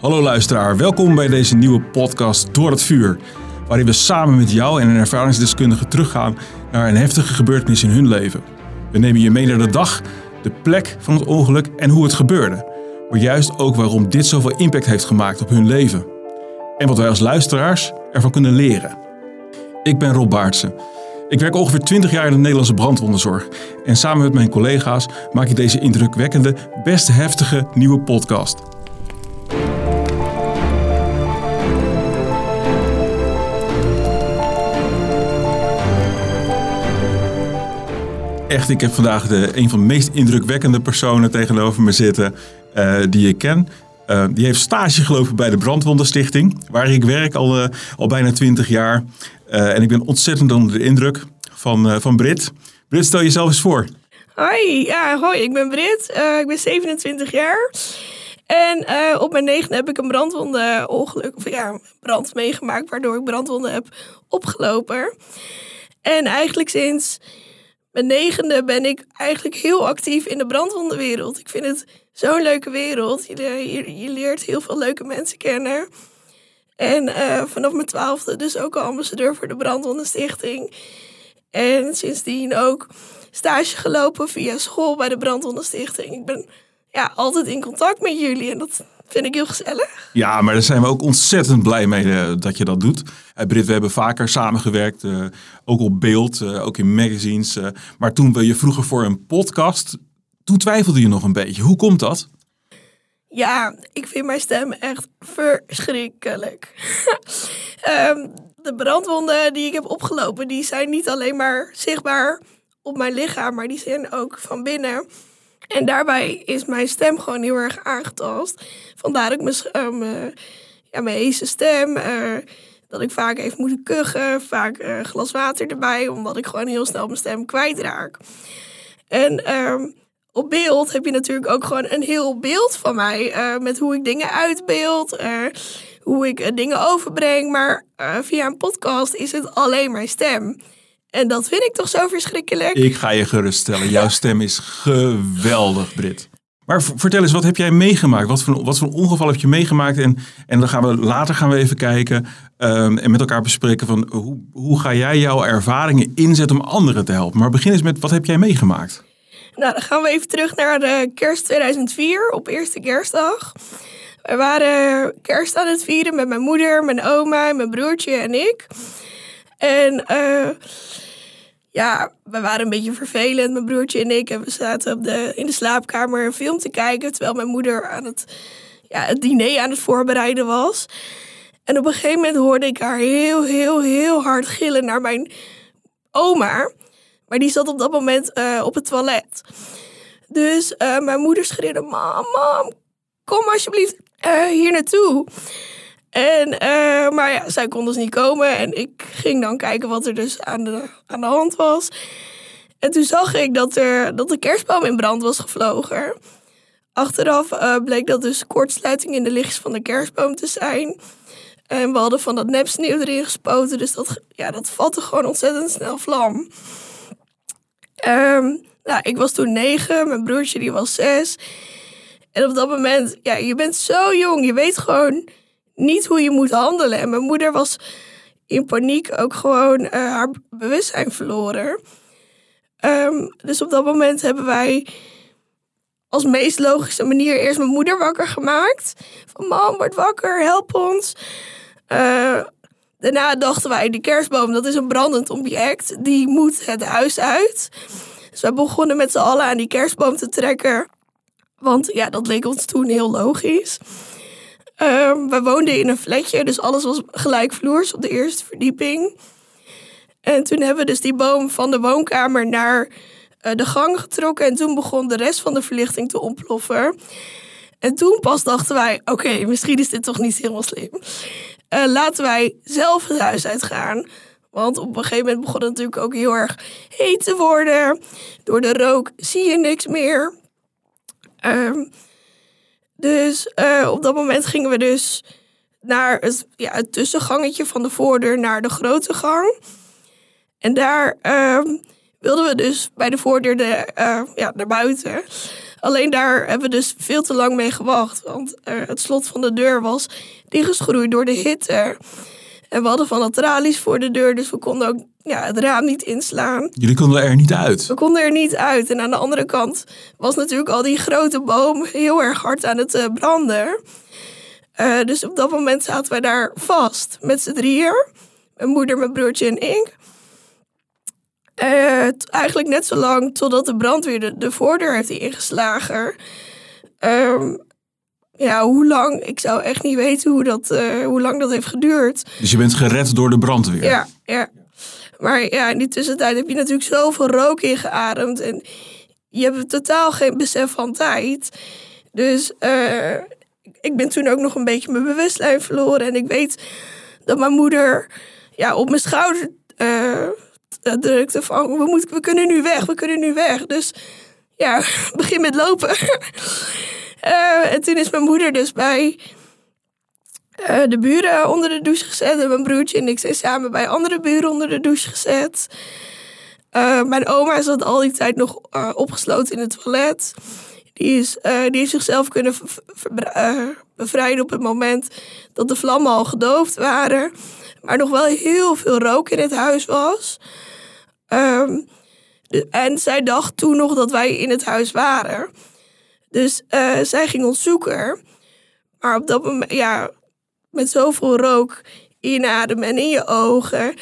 Hallo luisteraar, welkom bij deze nieuwe podcast Door het Vuur. Waarin we samen met jou en een ervaringsdeskundige teruggaan naar een heftige gebeurtenis in hun leven. We nemen je mee naar de dag, de plek van het ongeluk en hoe het gebeurde. Maar juist ook waarom dit zoveel impact heeft gemaakt op hun leven. En wat wij als luisteraars ervan kunnen leren. Ik ben Rob Baartsen. Ik werk ongeveer 20 jaar in de Nederlandse brandwonderzorg. En samen met mijn collega's maak ik deze indrukwekkende, best heftige nieuwe podcast. Echt, ik heb vandaag de, een van de meest indrukwekkende personen tegenover me zitten uh, die ik ken. Uh, die heeft stage gelopen bij de Brandwondenstichting, waar ik werk al, uh, al bijna 20 jaar. en ik ben ontzettend onder de indruk van, van Brit. Brit, stel jezelf eens voor. Hoi, ja, hoi, ik ben Brit. ik ben 27 jaar. En op mijn negende heb ik een brandwondenongeluk, of ja, brand meegemaakt, waardoor ik brandwonden heb opgelopen. En eigenlijk sinds mijn negende ben ik eigenlijk heel actief in de brandwondenwereld. Ik vind het zo'n leuke wereld. Je, je, je, leert heel veel leuke mensen kennen. En uh, vanaf mijn twaalfde dus ook al ambassadeur voor de Brandwondenstichting. En sindsdien ook stage gelopen via school bij de Brandwondenstichting. Ik ben ja, altijd in contact met jullie en dat vind ik heel gezellig. Ja, maar daar zijn we ook ontzettend blij mee uh, dat je dat doet. Uh, Brit, we hebben vaker samengewerkt, uh, ook op beeld, ook in magazines. maar toen we je vroegen voor een podcast, toen twijfelde je nog een beetje. Hoe komt dat? Ja, ik vind mijn stem echt verschrikkelijk. um, de brandwonden die ik heb opgelopen, die zijn niet alleen maar zichtbaar op mijn lichaam, maar die zijn ook van binnen. En daarbij is mijn stem gewoon heel erg aangetast. Vandaar ik mijn, uh, ja, mijn stem. Uh, dat ik vaak even moet kuchen. Vaak uh, glas water erbij. Omdat ik gewoon heel snel mijn stem kwijtraak. En ehm, op beeld heb je natuurlijk ook gewoon een heel beeld van mij. Uh, met hoe ik dingen uitbeeld. hoe ik dingen overbreng. Maar via een podcast is het alleen mijn stem. En dat vind ik toch zo verschrikkelijk. Ik ga je geruststellen. Jouw stem is geweldig, Brit. Maar vertel eens, wat heb jij meegemaakt? Wat voor, wat voor ongeval heb je meegemaakt? En, en dan gaan we later gaan we even kijken um, en met elkaar bespreken van hoe, hoe ga jij jouw ervaringen inzetten om anderen te helpen? Maar begin eens met wat heb jij meegemaakt? Nou, dan gaan we even terug naar de kerst 2004 op eerste kerstdag. We waren kerst aan het vieren met mijn moeder, mijn oma, mijn broertje en ik. En uh, ja, we waren een beetje vervelend, mijn broertje en ik. En we zaten op de, in de slaapkamer een film te kijken. Terwijl mijn moeder aan het, ja, het diner aan het voorbereiden was. En op een gegeven moment hoorde ik haar heel, heel, heel hard gillen naar mijn oma. Maar die zat op dat moment uh, op het toilet. Dus uh, mijn moeder schreeuwde: Mam, mam, kom alsjeblieft hier naartoe. En, uh, maar ja, zij kon dus niet komen. En ik ging dan kijken wat er dus aan de, aan de hand was. En toen zag ik dat, er, dat de kerstboom in brand was gevlogen. Achteraf uh, bleek dat dus kortsluiting in de lichtjes van de kerstboom te zijn. En we hadden van dat nepsneeuw erin gespoten. Dus dat, ja, dat vatte gewoon ontzettend snel vlam. Um, nou, ik was toen negen, mijn broertje die was zes. En op dat moment, ja, je bent zo jong. Je weet gewoon niet hoe je moet handelen. En mijn moeder was in paniek ook gewoon uh, haar bewustzijn verloren. Um, dus op dat moment hebben wij als meest logische manier eerst mijn moeder wakker gemaakt. Van mam, word wakker, help ons. Uh, daarna dachten wij, de kerstboom, dat is een brandend object. Die moet het huis uit. Dus we begonnen met z'n allen aan die kerstboom te trekken. Want ja, dat leek ons toen heel logisch. Um, we woonden in een flatje, dus alles was gelijkvloers op de eerste verdieping. En toen hebben we dus die boom van de woonkamer naar uh, de gang getrokken. En toen begon de rest van de verlichting te ontploffen. En toen pas dachten wij, oké, misschien is dit toch niet helemaal slim. Uh, laten wij zelf het huis uitgaan. Want op een gegeven moment begon het natuurlijk ook heel erg heet te worden. Door de rook zie je niks meer. Um, dus uh, op dat moment gingen we dus naar het, ja, het tussengangetje van de voordeur naar de grote gang. En daar uh, wilden we dus bij de voordeur de, uh, ja, naar buiten Alleen daar hebben we dus veel te lang mee gewacht. Want eh, het slot van de deur was dichtgeschroeid door de hitte. En we hadden van de tralies voor de deur, dus we konden ook ja, het raam niet inslaan. Jullie konden er niet uit. We konden er niet uit. En aan de andere kant was natuurlijk al die grote boom heel erg hard aan het eh, branden. Eh, dus op dat moment zaten wij daar vast met z'n drieën. Mijn moeder, mijn broertje en ik. Eh, eigenlijk net zo lang totdat de brandweer de, de voordeur heeft ingeslagen. Ehm, ja, hoe lang? Ik zou echt niet weten hoe, dat, hoe lang dat heeft geduurd. Dus je bent gered door de brandweer. Ja, ja. Maar ja, in die tussentijd heb je natuurlijk zoveel rook ingeademd. En je hebt totaal geen besef van tijd. Dus eh, ik ben toen ook nog een beetje mijn bewustzijn verloren. En ik weet dat mijn moeder ja, op mijn schouder eh, drukte van... We, moeten, we kunnen nu weg, we kunnen nu weg. Dus ja, begin met lopen. Eh, en toen is mijn moeder dus bij eh, de buren onder de douche gezet. En mijn broertje en ik zijn samen bij andere buren onder de douche gezet. Eh, mijn oma zat al die tijd nog eh, opgesloten in het toilet. Die, is, die heeft zichzelf kunnen bevrijden op het moment dat de vlammen al gedoofd waren. Maar nog wel heel veel rook in het huis was. Ehm, en zij dacht toen nog dat wij in het huis waren. Dus zij ging ons zoeken. Maar op dat moment, ja, met zoveel rook inademen en in je ogen,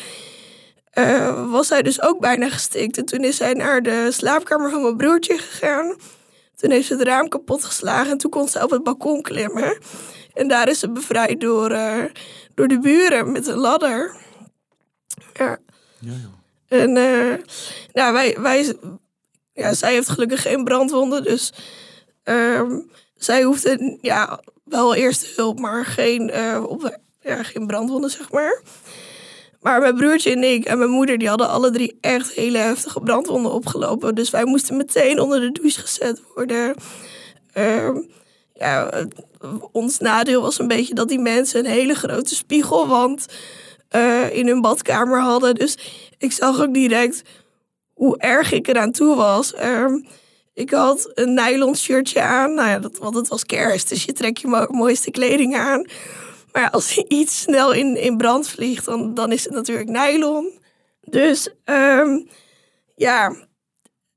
eh, was zij dus ook bijna gestikt. En toen is zij naar de slaapkamer van mijn broertje gegaan. Toen heeft ze het raam kapot geslagen en toen kon ze op het balkon klimmen. En daar is ze bevrijd door, eh, door de buren met een ladder. Ja. Ja, joh. En eh, nou, wij, wij, ja, zij heeft gelukkig geen brandwonden, dus ehm, zij hoefde ja, wel eerste hulp, maar geen, eh, op, ja, geen brandwonden, zeg maar. Maar mijn broertje en ik en mijn moeder, die hadden alle drie echt hele heftige brandwonden opgelopen. Dus wij moesten meteen onder de douche gezet worden. Ehm, ja, ons nadeel was een beetje dat die mensen een hele grote spiegelwand eh, in hun badkamer hadden. Dus ik zag ook direct hoe erg ik eraan toe was. Ehm, ik had een nylon shirtje aan, nou ja, dat, want het was kerst, dus je trekt je mo- mooiste kleding aan. Maar als iets snel in, in brand vliegt, dan, dan is het natuurlijk nylon. Dus ehm, ja,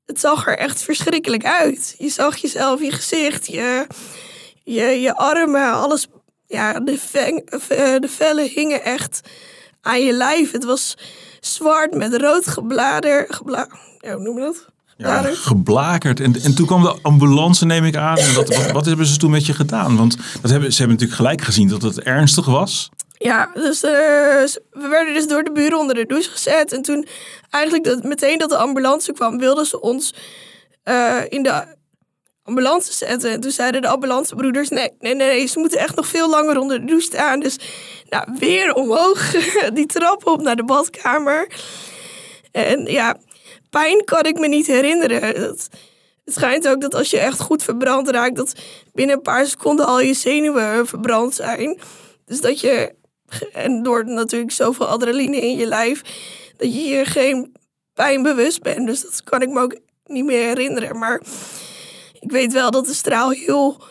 het zag er echt verschrikkelijk uit. Je zag jezelf, je gezicht, je, je, je armen, alles. Ja, de, de vellen hingen echt aan je lijf. Het was zwart met rood geblader. Gebla, hoe noem je dat? Ja, geblakerd. En, en toen kwam de ambulance, neem ik aan. En wat, wat, wat hebben ze toen met je gedaan? Want dat hebben, ze hebben natuurlijk gelijk gezien dat het ernstig was. Ja, dus eh, we werden dus door de buren onder de douche gezet. En toen eigenlijk dat, meteen dat de ambulance kwam, wilden ze ons eh, in de ambulance zetten. En toen zeiden de ambulancebroeders, nee, nee, nee, nee, ze moeten echt nog veel langer onder de douche staan. Dus nou, weer omhoog, die trap op naar de badkamer. En ja, pijn kan ik me niet herinneren. Het, schijnt ook dat als je echt goed verbrand raakt, dat binnen een paar seconden al je zenuwen verbrand zijn. Dus dat je, en door natuurlijk zoveel adrenaline in je lijf, dat je je geen pijn bewust bent. Dus dat kan ik me ook niet meer herinneren. Maar ik weet wel dat de straal heel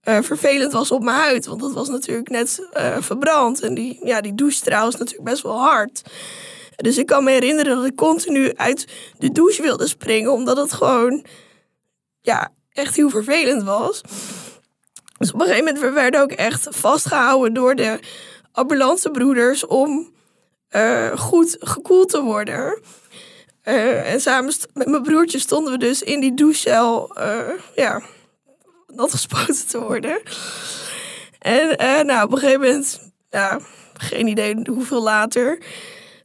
eh, vervelend was op mijn huid. Want dat was natuurlijk net eh, verbrand. En die, ja, die douchestraal is natuurlijk best wel hard. Dus ik kan me herinneren dat ik continu uit de douche wilde springen. Omdat het gewoon ja, echt heel vervelend was. Dus op een gegeven moment we werden ook echt vastgehouden door de ambulancebroeders om eh, goed gekoeld te worden. Eh, en samen met mijn broertje stonden we dus in die douchecel, eh ja, nat gespoten te worden. En nou, op een gegeven moment, ja, geen idee hoeveel later,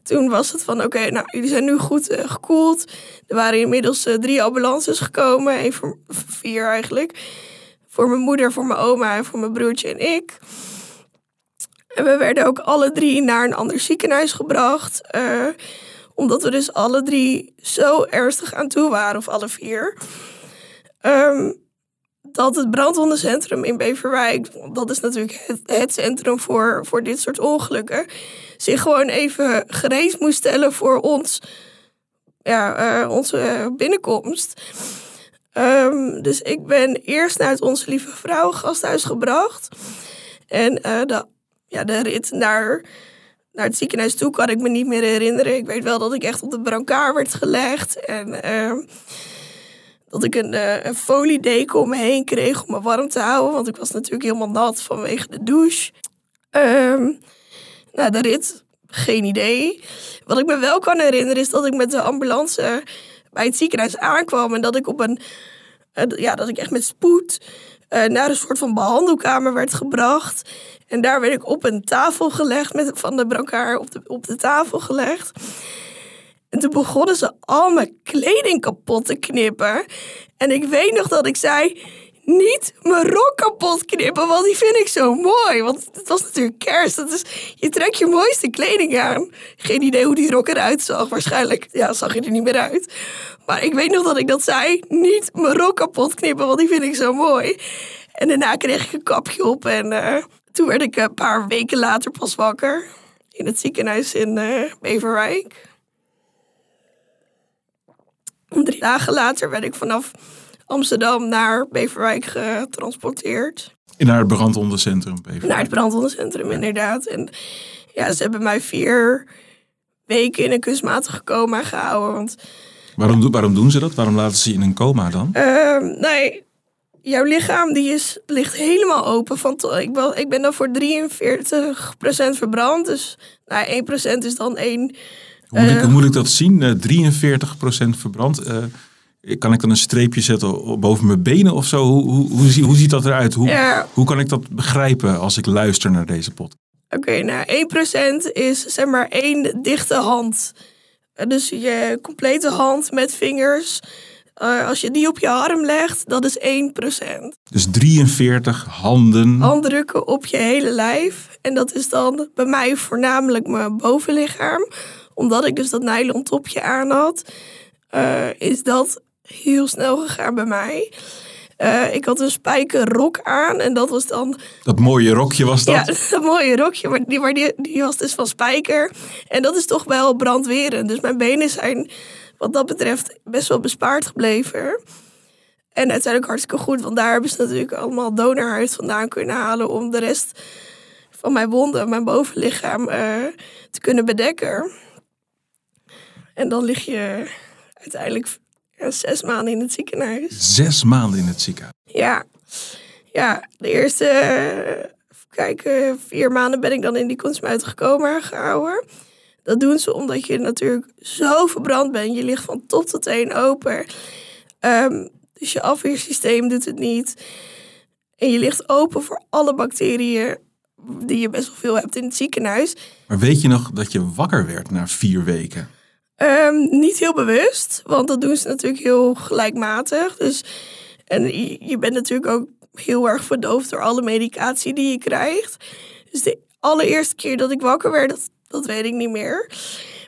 toen was het van, oké, nou, jullie zijn nu goed eh, gekoeld. Er waren inmiddels eh, drie ambulances gekomen, één voor vier eigenlijk. Voor mijn moeder, voor mijn oma en voor mijn broertje en ik. En we werden ook alle drie naar een ander ziekenhuis gebracht. eh, omdat we dus alle drie zo ernstig aan toe waren, of alle vier. Ehm, dat het brandwondencentrum in Beverwijk, dat is natuurlijk het, het centrum voor, voor dit soort ongelukken, zich gewoon even gereed moest stellen voor ons, ja, eh, onze eh, binnenkomst. Ehm, dus ik ben eerst naar het Onze Lieve Vrouw gasthuis gebracht. En eh, de, ja, de rit naar, naar het ziekenhuis toe kan ik me niet meer herinneren. Ik weet wel dat ik echt op de brancard werd gelegd. En ehm, dat ik een, uh, een om me heen kreeg om me warm te houden. Want ik was natuurlijk helemaal nat vanwege de douche. Ehm, nou, de rit, geen idee. Wat ik me wel kan herinneren is dat ik met de ambulance bij het ziekenhuis aankwam. En dat ik op een, ja, dat ik echt met spoed uh, naar een soort van behandelkamer werd gebracht. En daar werd ik op een tafel gelegd, met, van de brancard op de, op de tafel gelegd. En toen begonnen ze al mijn kleding kapot te knippen. En ik weet nog dat ik zei: niet mijn rok kapot knippen, want die vind ik zo mooi. Want het was natuurlijk kerst. Dat is, je trekt je mooiste kleding aan. Geen idee hoe die rok eruit zag. Waarschijnlijk ja, zag je er niet meer uit. Maar ik weet nog dat ik dat zei. Niet mijn rok kapot knippen, want die vind ik zo mooi. En daarna kreeg ik een kapje op. En uh, toen werd ik een paar weken later pas wakker. In het ziekenhuis in uh, Beverwijk. Drie dagen later werd ik vanaf Amsterdam naar Beverwijk getransporteerd. Naar het brandondercentrum Beverwijk? Naar het brandondercentrum, inderdaad. En ja, ze hebben mij vier weken in een kunstmatige coma gehouden. Want, waarom, waarom doen ze dat? Waarom laten ze je in een coma dan? Uh, nee, jouw lichaam die is, ligt helemaal open. Van ik, ben, ik ben dan voor 43% verbrand. Dus nou, 1% is dan één... Hoe moet, ik, hoe moet ik dat zien? Uh, 43% verbrand. Uh, kan ik dan een streepje zetten boven mijn benen of zo? Hoe, hoe, hoe, hoe ziet dat eruit? Hoe, hoe kan ik dat begrijpen als ik luister naar deze pot? Oké, okay, nou 1% is zeg maar één dichte hand. Dus je complete hand met vingers. Uh, als je die op je arm legt, dat is 1%. Dus 43 handen. Handdrukken op je hele lijf. En dat is dan bij mij voornamelijk mijn bovenlichaam. Omdat ik dus dat nylon topje aan had. Uh, is dat heel snel gegaan bij mij. Uh, ik had een spijkerrok aan en dat was dan... Dat mooie rokje was dat? Ja, dat mooie rokje, maar, die, maar die, die was dus van spijker. En dat is toch wel brandwerend. Dus mijn benen zijn wat dat betreft best wel bespaard gebleven. En uiteindelijk hartstikke goed, want daar hebben ze natuurlijk allemaal donorhuid vandaan kunnen halen... om de rest van mijn wonden, mijn bovenlichaam, uh, te kunnen bedekken. En dan lig je uiteindelijk ja, zes maanden in het ziekenhuis. Zes maanden in het ziekenhuis? Ja. Ja, de eerste, kijk, vier maanden ben ik dan in die coma gehouden. Dat doen ze omdat je natuurlijk zo verbrand bent. Je ligt van top tot teen open. Um, dus je afweersysteem doet het niet. En je ligt open voor alle bacteriën die je best wel veel hebt in het ziekenhuis. Maar weet je nog dat je wakker werd na vier weken? Um, niet heel bewust, want dat doen ze natuurlijk heel gelijkmatig. Dus, en je, bent natuurlijk ook heel erg verdoofd door alle medicatie die je krijgt. Dus de allereerste keer dat ik wakker werd, dat, dat weet ik niet meer.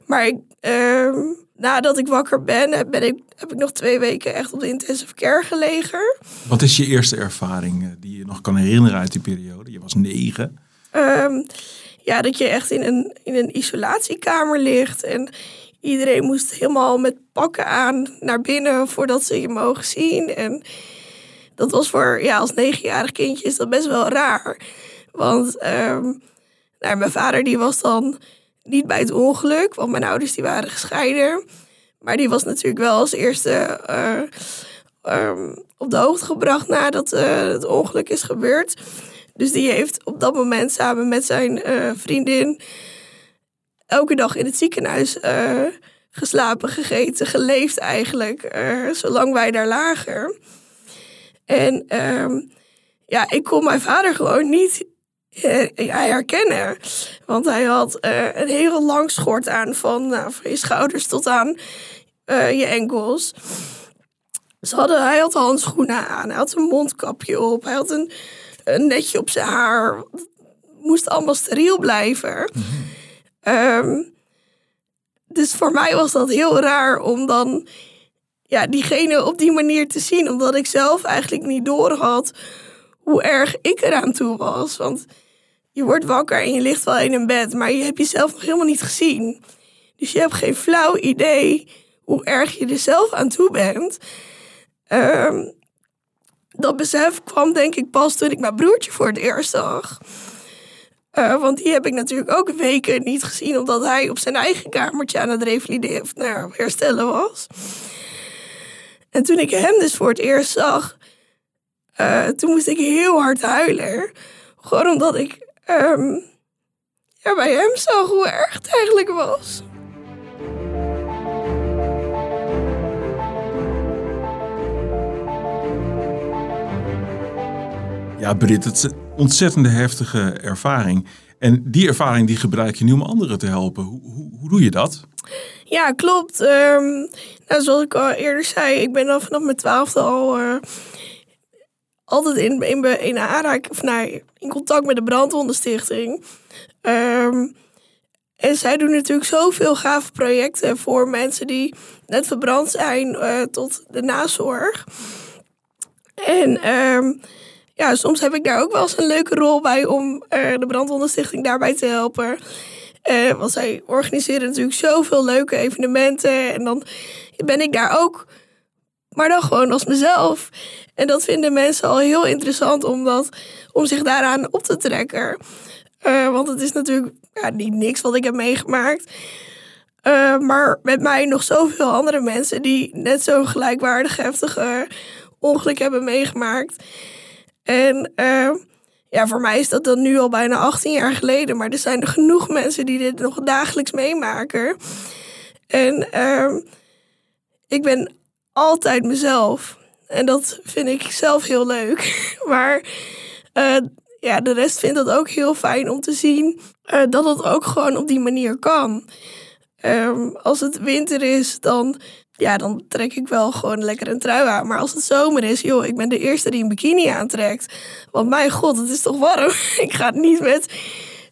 Maar ik, um, nadat ik wakker ben, ben ik, heb ik nog twee weken echt op de intensive care gelegen. Wat is je eerste ervaring eh, die je nog kan herinneren uit die periode? Je was negen. Um, ja, dat je echt in een, in een isolatiekamer ligt en Iedereen moest helemaal met pakken aan naar binnen voordat ze je mogen zien. En dat was voor, ja, als negenjarig kindje is dat best wel raar. Want um, nou, mijn vader die was dan niet bij het ongeluk, want mijn ouders die waren gescheiden. Maar die was natuurlijk wel als eerste uh, um, op de hoogte gebracht nadat uh, het ongeluk is gebeurd. Dus die heeft op dat moment samen met zijn uh, vriendin elke dag in het ziekenhuis uh, geslapen, gegeten, geleefd eigenlijk, uh, zolang wij daar lagen. En uh, ja, ik kon mijn vader gewoon niet uh, herkennen. Want hij had een heel lang schort aan, van, nou, van je schouders tot aan je enkels. Hij had handschoenen aan, hij had een mondkapje op, hij had een, netje op zijn haar. Het moest allemaal steriel blijven. -hmm. Um, dus voor mij was dat heel raar om dan ja, diegene op die manier te zien. Omdat ik zelf eigenlijk niet door had hoe erg ik eraan toe was. Want je wordt wakker en je ligt wel in een bed, maar je hebt jezelf nog helemaal niet gezien. Dus je hebt geen flauw idee hoe erg je er zelf aan toe bent. ehm, dat besef kwam denk ik pas toen ik mijn broertje voor het eerst zag. Eh, want die heb ik natuurlijk ook weken niet gezien, omdat hij op zijn eigen kamertje aan het revalideren, of nou, herstellen was. En toen ik hem dus voor het eerst zag, uh, toen moest ik heel hard huilen. Gewoon omdat ik um, ja, bij hem zag hoe erg het eigenlijk was. Ja, Brit, het ontzettende heftige ervaring. En die ervaring die gebruik je nu om anderen te helpen. Hoe, hoe, hoe doe je dat? Ja, klopt. Um, nou, zoals ik al eerder zei, ik ben dan vanaf mijn twaalfde al uh, altijd in, in, in aanraking, of nou, in contact met de Brandwondenstichting. Um, en zij doen natuurlijk zoveel gave projecten voor mensen die net verbrand zijn uh, tot de nazorg. En um, ja, soms heb ik daar ook wel eens een leuke rol bij om uh, de Brandwondenstichting daarbij te helpen. Uh, want zij organiseren natuurlijk zoveel leuke evenementen. En dan ben ik daar ook, maar dan gewoon als mezelf. En dat vinden mensen al heel interessant om, dat, om zich daaraan op te trekken. Uh, want het is natuurlijk ja, niet niks wat ik heb meegemaakt. Maar met mij nog zoveel andere mensen die net zo'n gelijkwaardig heftige ongeluk hebben meegemaakt. En uh, ja, voor mij is dat dan nu al bijna 18 jaar geleden. Maar er zijn er genoeg mensen die dit nog dagelijks meemaken. En uh, ik ben altijd mezelf. En dat vind ik zelf heel leuk. Maar uh, ja, de rest vindt dat ook heel fijn om te zien uh, dat het ook gewoon op die manier kan. Um, als het winter is, dan ja, dan trek ik wel gewoon lekker een trui aan. Maar als het zomer is, joh, ik ben de eerste die een bikini aantrekt. Want mijn god, het is toch warm. ik ga niet met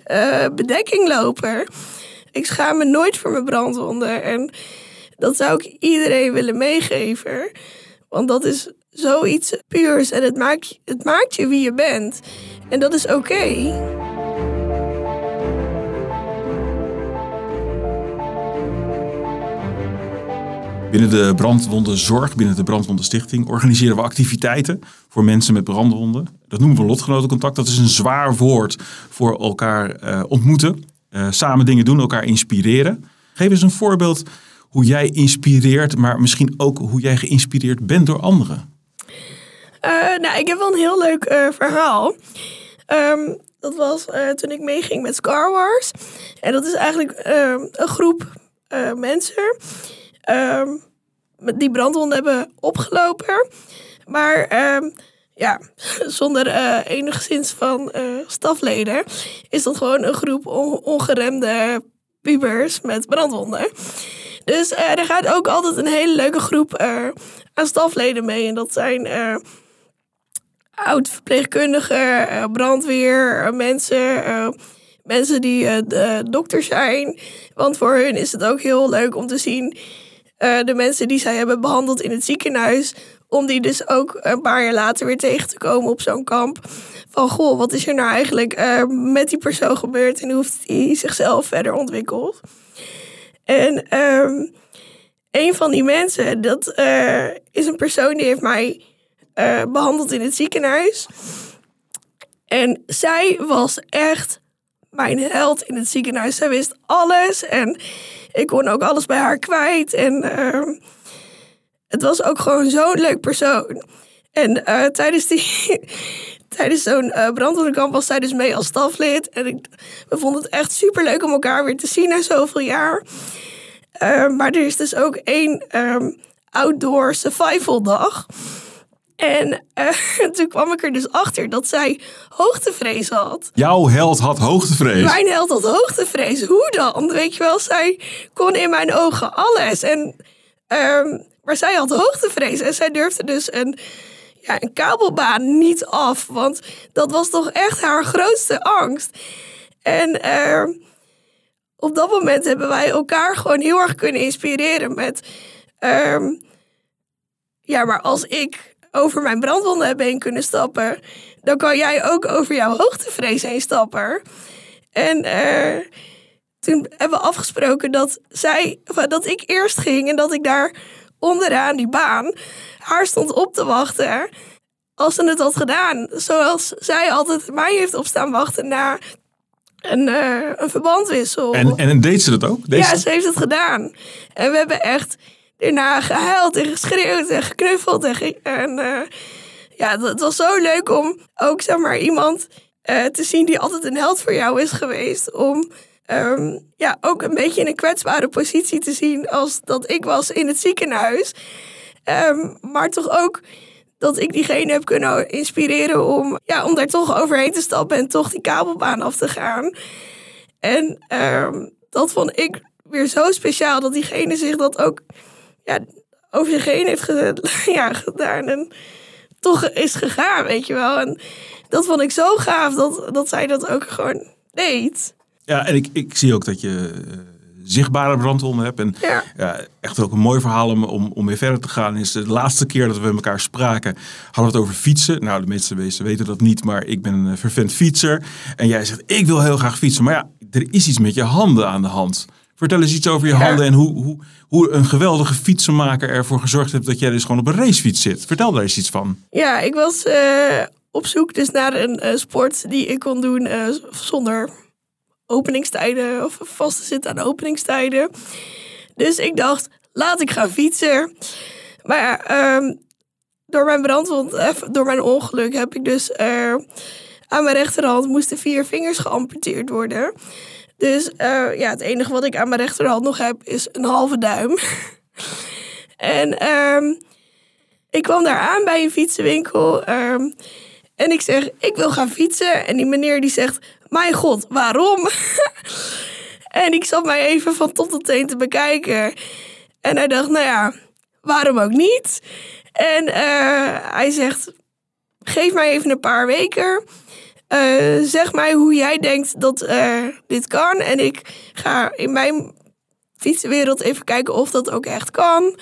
uh, bedekking lopen. Ik schaam me nooit voor mijn brandwonden. En dat zou ik iedereen willen meegeven. Want dat is zoiets puurs en het maakt, het maakt je wie je bent. En dat is oké. Binnen de brandwondenzorg, binnen de brandwondenstichting, organiseren we activiteiten voor mensen met brandwonden. Dat noemen we lotgenotencontact. Dat is een zwaar woord voor elkaar uh, ontmoeten, uh, samen dingen doen, elkaar inspireren. Geef eens een voorbeeld hoe jij inspireert, maar misschien ook hoe jij geïnspireerd bent door anderen. Uh, nou, ik heb wel een heel leuk verhaal. Um, dat was toen ik meeging met Scar Wars. En dat is eigenlijk ehm, een groep mensen um, die brandwonden hebben opgelopen. Maar um, ja, zonder uh, enigszins van uh, stafleden is dat gewoon een groep on ongeremde pubers met brandwonden. Dus uh, er gaat ook altijd een hele leuke groep aan stafleden mee. En dat zijn oud-verpleegkundigen, brandweer, mensen mensen die dokter zijn. Want voor hun is het ook heel leuk om te zien uh, de mensen die zij hebben behandeld in het ziekenhuis. Om die dus ook een paar jaar later weer tegen te komen op zo'n kamp. Van goh, wat is er nou eigenlijk uh, met die persoon gebeurd en hoe heeft hij zichzelf verder ontwikkeld? En um, een van die mensen, dat uh, is een persoon die heeft mij behandeld in het ziekenhuis. En zij was echt mijn held in het ziekenhuis. Zij wist alles en ik kon ook alles bij haar kwijt. En uh, het was ook gewoon zo'n leuk persoon. En uh, tijdens die. tijdens zo'n uh, brandwondenkamp was zij dus mee als staflid. En ik, we vonden het echt super leuk om elkaar weer te zien na zoveel jaar. Uh, maar er is dus ook één um, outdoor survival dag. En uh, toen kwam ik er dus achter dat zij hoogtevrees had. Jouw held had hoogtevrees? Mijn held had hoogtevrees. Hoe dan? Weet je wel, zij kon in mijn ogen alles. En, um, maar zij had hoogtevrees. En zij durfde dus een, ja, een kabelbaan niet af. Want dat was toch echt haar grootste angst. En uh, op dat moment hebben wij elkaar gewoon heel erg kunnen inspireren met... Um, ja, maar als ik over mijn brandwonden heb heen kunnen stappen, dan kan jij ook over jouw hoogtevrees heen stappen. En uh, toen hebben we afgesproken dat, zij, dat ik eerst ging en dat ik daar onderaan die baan haar stond op te wachten als ze het had gedaan. Zoals zij altijd mij heeft opstaan wachten na een, uh, een verbandwissel. En, en deed ze dat ook? ja, ze heeft het gedaan. En we hebben echt daarna gehuild en geschreeuwd en geknuffeld. En, en uh, ja, het was zo leuk om ook zeg maar iemand uh, te zien die altijd een held voor jou is geweest. Om um, ja, ook een beetje in een kwetsbare positie te zien als dat ik was in het ziekenhuis. Um, maar toch ook dat ik diegene heb kunnen inspireren om, ja, om daar toch overheen te stappen en toch die kabelbaan af te gaan. En um, dat vond ik weer zo speciaal dat diegene zich dat ook ja, over zich heen heeft ja, gedaan. En toch is gegaan, weet je wel. En dat vond ik zo gaaf dat, dat zij dat ook gewoon deed. Ja, en ik, ik zie ook dat je uh, zichtbare brandwonden hebt. En ja. echt ook een mooi verhaal om, om, om weer verder te gaan. Is de laatste keer dat we met elkaar spraken, hadden we het over fietsen. Nou, de meeste mensen weten dat niet, maar ik ben een vervent fietser. En jij zegt, ik wil heel graag fietsen. Maar ja, er is iets met je handen aan de hand. Vertel eens iets over je handen en hoe, hoe, hoe een geweldige fietsenmaker ervoor gezorgd heeft dat jij dus gewoon op een racefiets zit. Vertel daar eens iets van. Ja, ik was uh, op zoek dus naar een uh, sport die ik kon doen uh, zonder openingstijden of vast te zitten aan openingstijden. Dus ik dacht, laat ik gaan fietsen. Maar um, door mijn brandwond, door mijn ongeluk heb ik dus aan mijn rechterhand moesten vier vingers geamputeerd worden. Dus uh, ja, het enige wat ik aan mijn rechterhand nog heb is een halve duim. en um, ik kwam daar aan bij een fietsenwinkel. Um, en ik zeg, ik wil gaan fietsen. En die meneer die zegt, mijn god, waarom? en ik zat mij even van top tot teen te bekijken. En hij dacht, nou ja, waarom ook niet? En uh, hij zegt, geef mij even een paar weken. Uh, zeg mij hoe jij denkt dat uh, dit kan. En ik ga in mijn fietsenwereld even kijken of dat ook echt kan.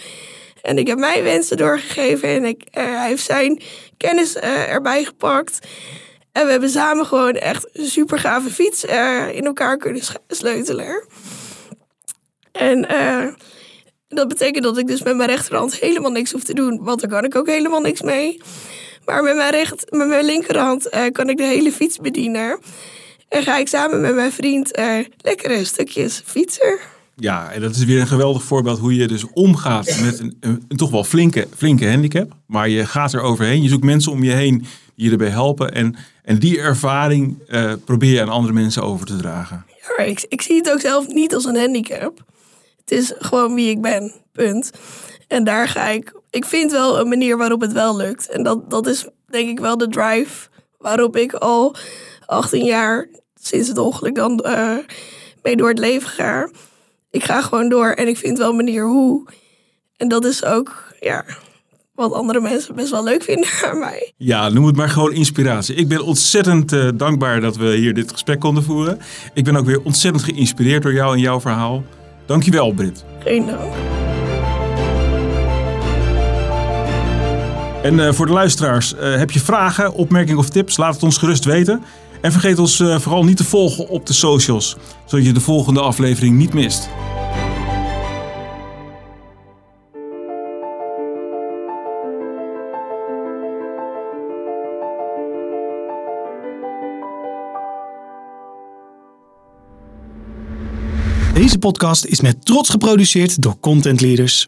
En ik heb mijn wensen doorgegeven en ik, uh, hij heeft zijn kennis erbij gepakt. En we hebben samen gewoon echt een super gave fiets in elkaar kunnen sleutelen. En dat betekent dat ik dus met mijn rechterhand helemaal niks hoef te doen, want daar kan ik ook helemaal niks mee. Maar met mijn, recht, met mijn linkerhand uh, kan ik de hele fiets bedienen. En ga ik samen met mijn vriend uh, lekkere stukjes fietsen. Ja, en dat is weer een geweldig voorbeeld hoe je dus omgaat met een, een, toch wel flinke, flinke handicap. Maar je gaat er overheen. Je zoekt mensen om je heen die je erbij helpen. En, en die ervaring uh, probeer je aan andere mensen over te dragen. Ja, ik, ik zie het ook zelf niet als een handicap. Het is gewoon wie ik ben, punt. En daar ga ik. Ik vind wel een manier waarop het wel lukt. En dat, dat is denk ik wel de drive waarop ik al 18 jaar sinds het ongeluk dan uh, mee door het leven ga. Ik ga gewoon door en ik vind wel een manier hoe. En dat is ook, ja, wat andere mensen best wel leuk vinden aan mij. Ja, noem het maar gewoon inspiratie. Ik ben ontzettend uh, dankbaar dat we hier dit gesprek konden voeren. Ik ben ook weer ontzettend geïnspireerd door jou en jouw verhaal. Dankjewel, Brit. Geen dank. En uh, voor de luisteraars, uh, heb je vragen, opmerkingen of tips? Laat het ons gerust weten. En vergeet ons uh, vooral niet te volgen op de socials, zodat je de volgende aflevering niet mist. Deze podcast is met trots geproduceerd door Content Leaders.